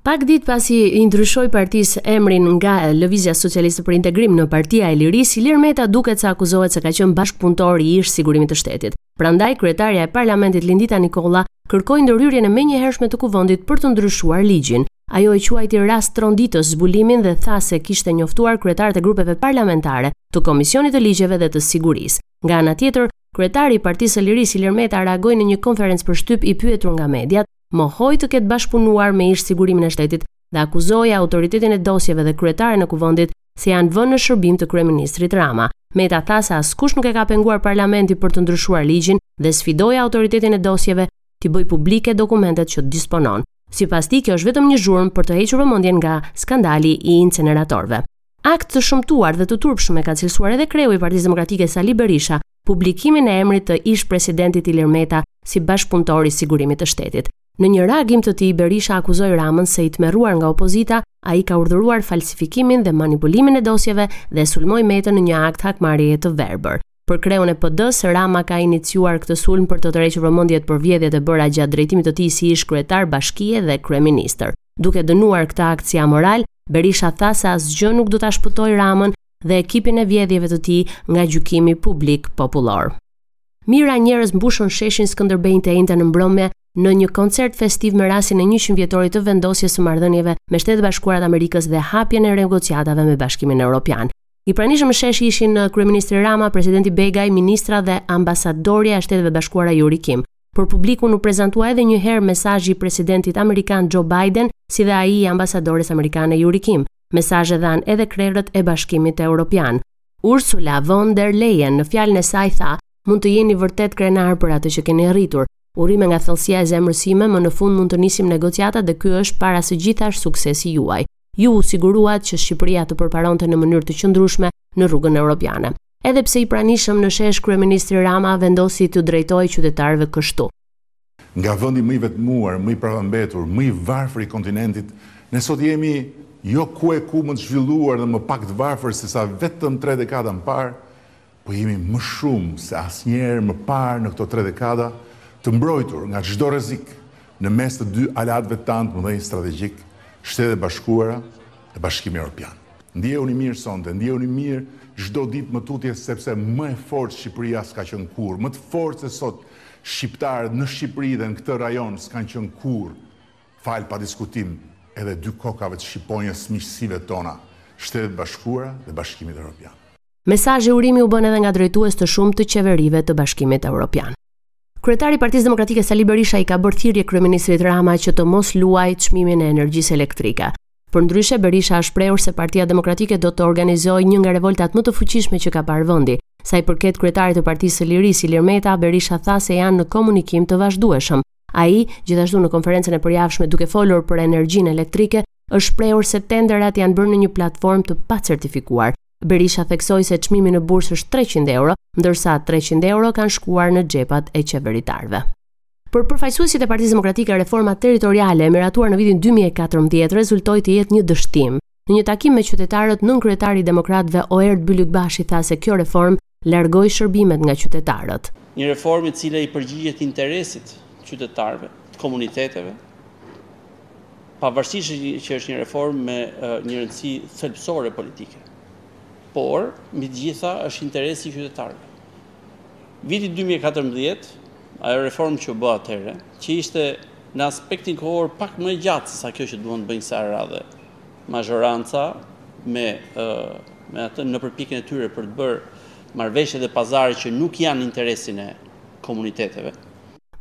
Pak ditë pasi i ndryshoi partisë emrin nga Lëvizja Socialiste për Integrim në Partia e Lirisë, Ilir Meta duket se akuzohet se ka qenë bashkëpunëtor i ish sigurimit të shtetit. Prandaj kryetarja e Parlamentit Lindita Nikolla kërkoi ndërhyrjen e menjëhershme të kuvendit për të ndryshuar ligjin. Ajo e quajti rast tronditës zbulimin dhe tha se kishte njoftuar kryetarët e grupeve parlamentare të Komisionit të Ligjeve dhe të Sigurisë. Nga ana tjetër, kryetari i Partisë së Lirisë Ilir Meta reagoi në një konferencë për shtyp i pyetur nga mediat, mohoi të ketë bashkëpunuar me ish Sigurimin e Shtetit dhe akuzoi autoritetin e dosjeve dhe kryetaren e Kuvendit se janë vënë në shërbim të kryeministrit Rama. Meta tha se askush nuk e ka penguar parlamentin për të ndryshuar ligjin dhe sfidoi autoritetin e dosjeve t'i bëjë publike dokumentet që disponon. Sipas tij, kjo është vetëm një zhurmë për të hequr vëmendjen nga skandali i inceneratorëve. Akt të shëmtuar dhe të turpshëm e ka cilësuar edhe kreu i Partisë Demokratike Sali Berisha, publikimin e emrit të ish-presidentit Ilir Meta si bashkëpunëtor i Sigurimit të Shtetit. Në një reagim të tij, Berisha akuzoi Ramën se i tmerruar nga opozita, ai ka urdhëruar falsifikimin dhe manipulimin e dosjeve dhe sulmoi Metën në një akt hakmarrjeje të verbër. Për kreun e PD-së, Rama ka iniciuar këtë sulm për të tërhequr vëmendjet për vjedhjet e bëra gjatë drejtimit të tij si ish-kryetar bashkie dhe kryeministër. Duke dënuar këtë akt si amoral, Berisha tha se asgjë nuk do ta shpëtojë Ramën dhe ekipin e vjedhjeve të tij nga gjykimi publik popullor. Mijëra njerëz mbushën sheshin Skënderbej të enjten në mbrëmje në një koncert festiv me rastin e njëqind vjetorit të vendosjes së marrëdhënieve me Shtetet e Bashkuara të Amerikës dhe hapjen e negociatave me Bashkimin Europian. I pranishëm në shesh ishin uh, kryeministri Rama, presidenti Begaj, ministra dhe ambasadorja e Shteteve të Bashkuara Yuri Kim. Për publikun u prezantua edhe një herë mesazhi i presidentit amerikan Joe Biden, si dhe ai i ambasadores amerikane Yuri Kim. Mesazhe dhanë edhe krerët e Bashkimit Europian. Ursula von der Leyen në fjalën e saj tha, mund të jeni vërtet krenarë për atë që keni arritur. Urime nga thellësia e zemrës sime, më në fund mund të nisim negociatat dhe ky është para së gjithash suksesi juaj. Ju u siguruat që Shqipëria të përparonte në mënyrë të qëndrueshme në rrugën europiane. Edhe pse i pranishëm në shesh kryeministri Rama vendosi t'u drejtohej qytetarëve kështu. Nga vendi më i vetmuar, më i prapambetur, më i varfër i kontinentit, ne sot jemi jo ku e ku më të zhvilluar dhe më pak të varfër se sa vetëm tre dekada më parë, po jemi më shumë se asnjëherë më parë në këto tre dekada, të mbrojtur nga çdo rrezik në mes të dy aleatëve tanë të mëdhenj strategjikë, Shtetet e Bashkuara dhe Bashkimi Europian. Ndjehuni mirë sonte, ndjehuni mirë çdo ditë më tutje sepse më e fortë Shqipëria s'ka qenë kurrë, më të fortë se sot shqiptarët në Shqipëri dhe në këtë rajon s'kanë qenë kurrë, falë pa diskutim edhe dy kokave të shqiponjës, miqësive tona, Shtetet e Bashkuara dhe Bashkimit Evropian. Mesazhe urimi u bënë edhe nga drejtues të shumë të qeverive të Bashkimit Evropian. Kryetari i Partisë Demokratike Sali Berisha i ka bërë thirrje kryeministrit Rama që të mos luajë çmimin e energjisë elektrike. Përndryshe, Berisha është shprehur se Partia Demokratike do të organizojë një nga revoltat më të fuqishme që ka parë vendi. Sa i përket kryetarit të Partisë së Lirisë, Ilir Meta, Berisha tha se janë në komunikim të vazhdueshëm. Ai, gjithashtu në konferencën e përjavshme duke folur për energjinë elektrike, është shprehur se tenderat janë bërë në një platformë të pacertifikuar. Berisha theksoi se çmimi në bursë është 300 euro, ndërsa 300 euro kanë shkuar në xhepat e qeveritarëve. Për përfaqësuesit e Partisë Demokratike reforma territoriale e miratuar në vitin 2014 rezultoi të jetë një dështim. Në një takim me qytetarët, nënkryetari i demokratëve Oerd Bylykbashi tha se kjo reformë largoi shërbimet nga qytetarët. Një reformë e cila i përgjigjet interesit të qytetarëve, të komuniteteve, pavarësisht që është një reformë me një rëndësi thelbësore politike, por mbi të gjitha është interesi i qytetarëve. Viti dy mijë e katërmbëdhjetë, ajo reformë që u bë atëherë, që ishte në aspektin kohor pak më e gjatë se sa kjo që duan të bëjnë kësaj radhe mazhoranca me me atë në përpjekjen e tyre për të bërë marrëveshje dhe pazare që nuk janë në interesin e komuniteteve.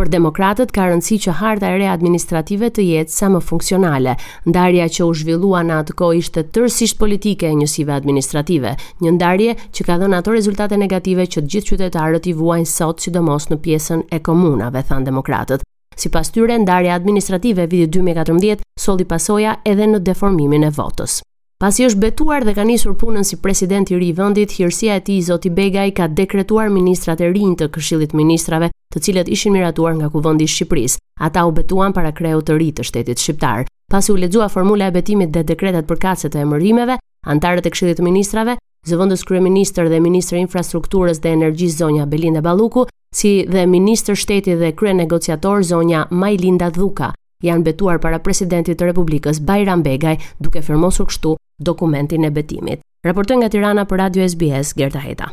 Për demokratët ka rëndësi që harta e re administrative të jetë sa më funksionale. Ndarja që u zhvillua në atë kohë ishte tërësisht politike e njësive administrative, një ndarje që ka dhënë ato rezultate negative që të gjithë qytetarët i vuajnë sot, sidomos në pjesën e komunave, thanë demokratët. Sipas tyre, ndarja administrative e vitit 2014 solli pasoja edhe në deformimin e votës. Pasi është betuar dhe ka nisur punën si president i ri i vendit, hirësia e tij Zoti Begaj ka dekretuar ministrat e rinj të Këshillit të Ministrave, të cilët ishin miratuar nga Kuvendi i Shqipërisë. Ata u betuan para kreut të ri të shtetit shqiptar. Pasi u lexua formula e betimit dhe dekretet përkatëse të emërimeve, anëtarët e Këshillit të Ministrave, zëvendës kryeministër dhe ministër i infrastrukturës dhe energjisë zonja Belinda Balluku, si dhe ministër shteti dhe kryenegociator zonja Majlinda Dhuka, janë betuar para presidentit të Republikës Bajram Begaj, duke firmosur kështu dokumentin e betimit. Raportoi nga Tirana për Radio SBS Gerta Heta.